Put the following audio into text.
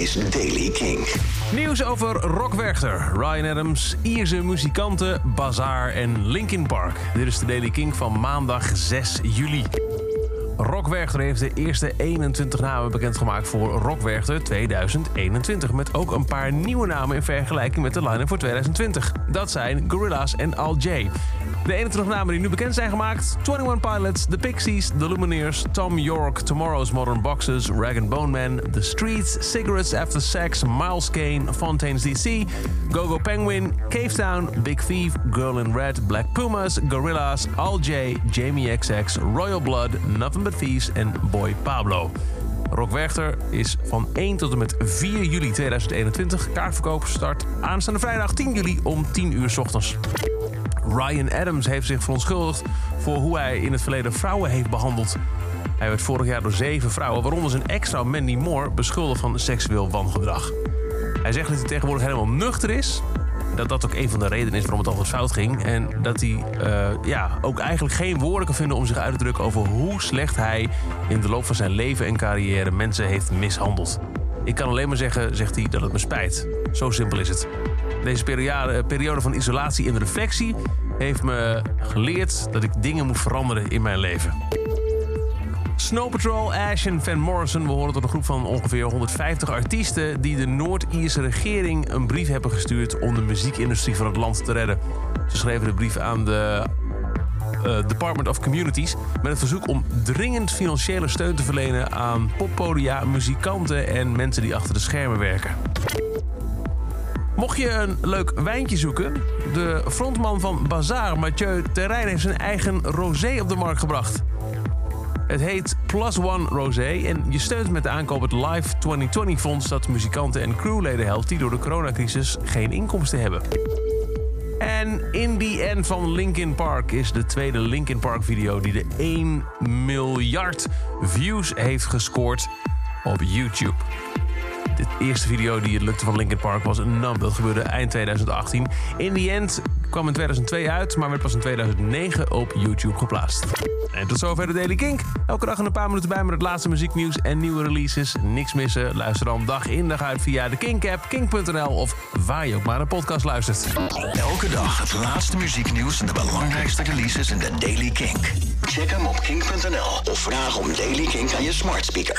is Daily King. Nieuws over Rock Werchter, Ryan Adams, Ierse muzikanten, Bazaar en Linkin Park. Dit is de Daily King van maandag 6 juli. Rock Werchter heeft de eerste 21 namen bekendgemaakt voor Rock Werchter 2021. Met ook een paar nieuwe namen in vergelijking met de line-up voor 2020. Dat zijn Gorillaz en Al J. De 21 namen die nu bekend zijn gemaakt: 21 Pilots, The Pixies, The Lumineers, Tom York, Tomorrow's Modern Boxes, Rag Bone Man, The Streets, Cigarettes After Sex, Miles Kane, Fontaines DC, Gogo Penguin, Cave Town, Big Thief, Girl in Red, Black Pumas, Gorillaz, Al J, Jamie XX, Royal Blood, Nothing But Thieves en Boy Pablo. Rock Werchter is van 1 tot en met 4 juli 2021. Kaartverkoop start aanstaande vrijdag 10 juli om 10 uur s ochtends. Ryan Adams heeft zich verontschuldigd voor hoe hij in het verleden vrouwen heeft behandeld. Hij werd vorig jaar door zeven vrouwen, waaronder zijn ex-vrouw Mandy Moore, beschuldigd van seksueel wangedrag. Hij zegt dat hij tegenwoordig helemaal nuchter is. Dat dat ook een van de redenen is waarom het altijd fout ging. En dat hij uh, ja, ook eigenlijk geen woorden kan vinden om zich uit te drukken over hoe slecht hij in de loop van zijn leven en carrière mensen heeft mishandeld. Ik kan alleen maar zeggen, zegt hij, dat het me spijt. Zo simpel is het. Deze periode, periode van isolatie en reflectie heeft me geleerd dat ik dingen moet veranderen in mijn leven. Snow Patrol, Ash en Van Morrison behoren tot een groep van ongeveer 150 artiesten die de Noord-Ierse regering een brief hebben gestuurd om de muziekindustrie van het land te redden. Ze schreven de brief aan de uh, Department of Communities met het verzoek om dringend financiële steun te verlenen aan poppodia, muzikanten en mensen die achter de schermen werken. Mocht je een leuk wijntje zoeken, de frontman van Bazaar, Mathieu Terrein, heeft zijn eigen rosé op de markt gebracht. Het heet Plus One Rosé en je steunt met de aankoop het Live 2020 Fonds dat muzikanten en crewleden helpt die door de coronacrisis geen inkomsten hebben. En In The End van Linkin Park is de tweede Linkin Park video die de 1 miljard views heeft gescoord op YouTube. De eerste video die het lukte van Linkin Park was een nam. Dat gebeurde eind 2018. In the End kwam in 2002 uit, maar werd pas in 2009 op YouTube geplaatst. En tot zover de Daily Kink. Elke dag een paar minuten bij met het laatste muzieknieuws en nieuwe releases. Niks missen. Luister dan dag in dag uit via de Kink-app, kink.nl of waar je ook maar een podcast luistert. Elke dag het laatste muzieknieuws en de belangrijkste releases in de Daily Kink. Check hem op kink.nl of vraag om Daily Kink aan je smart speaker.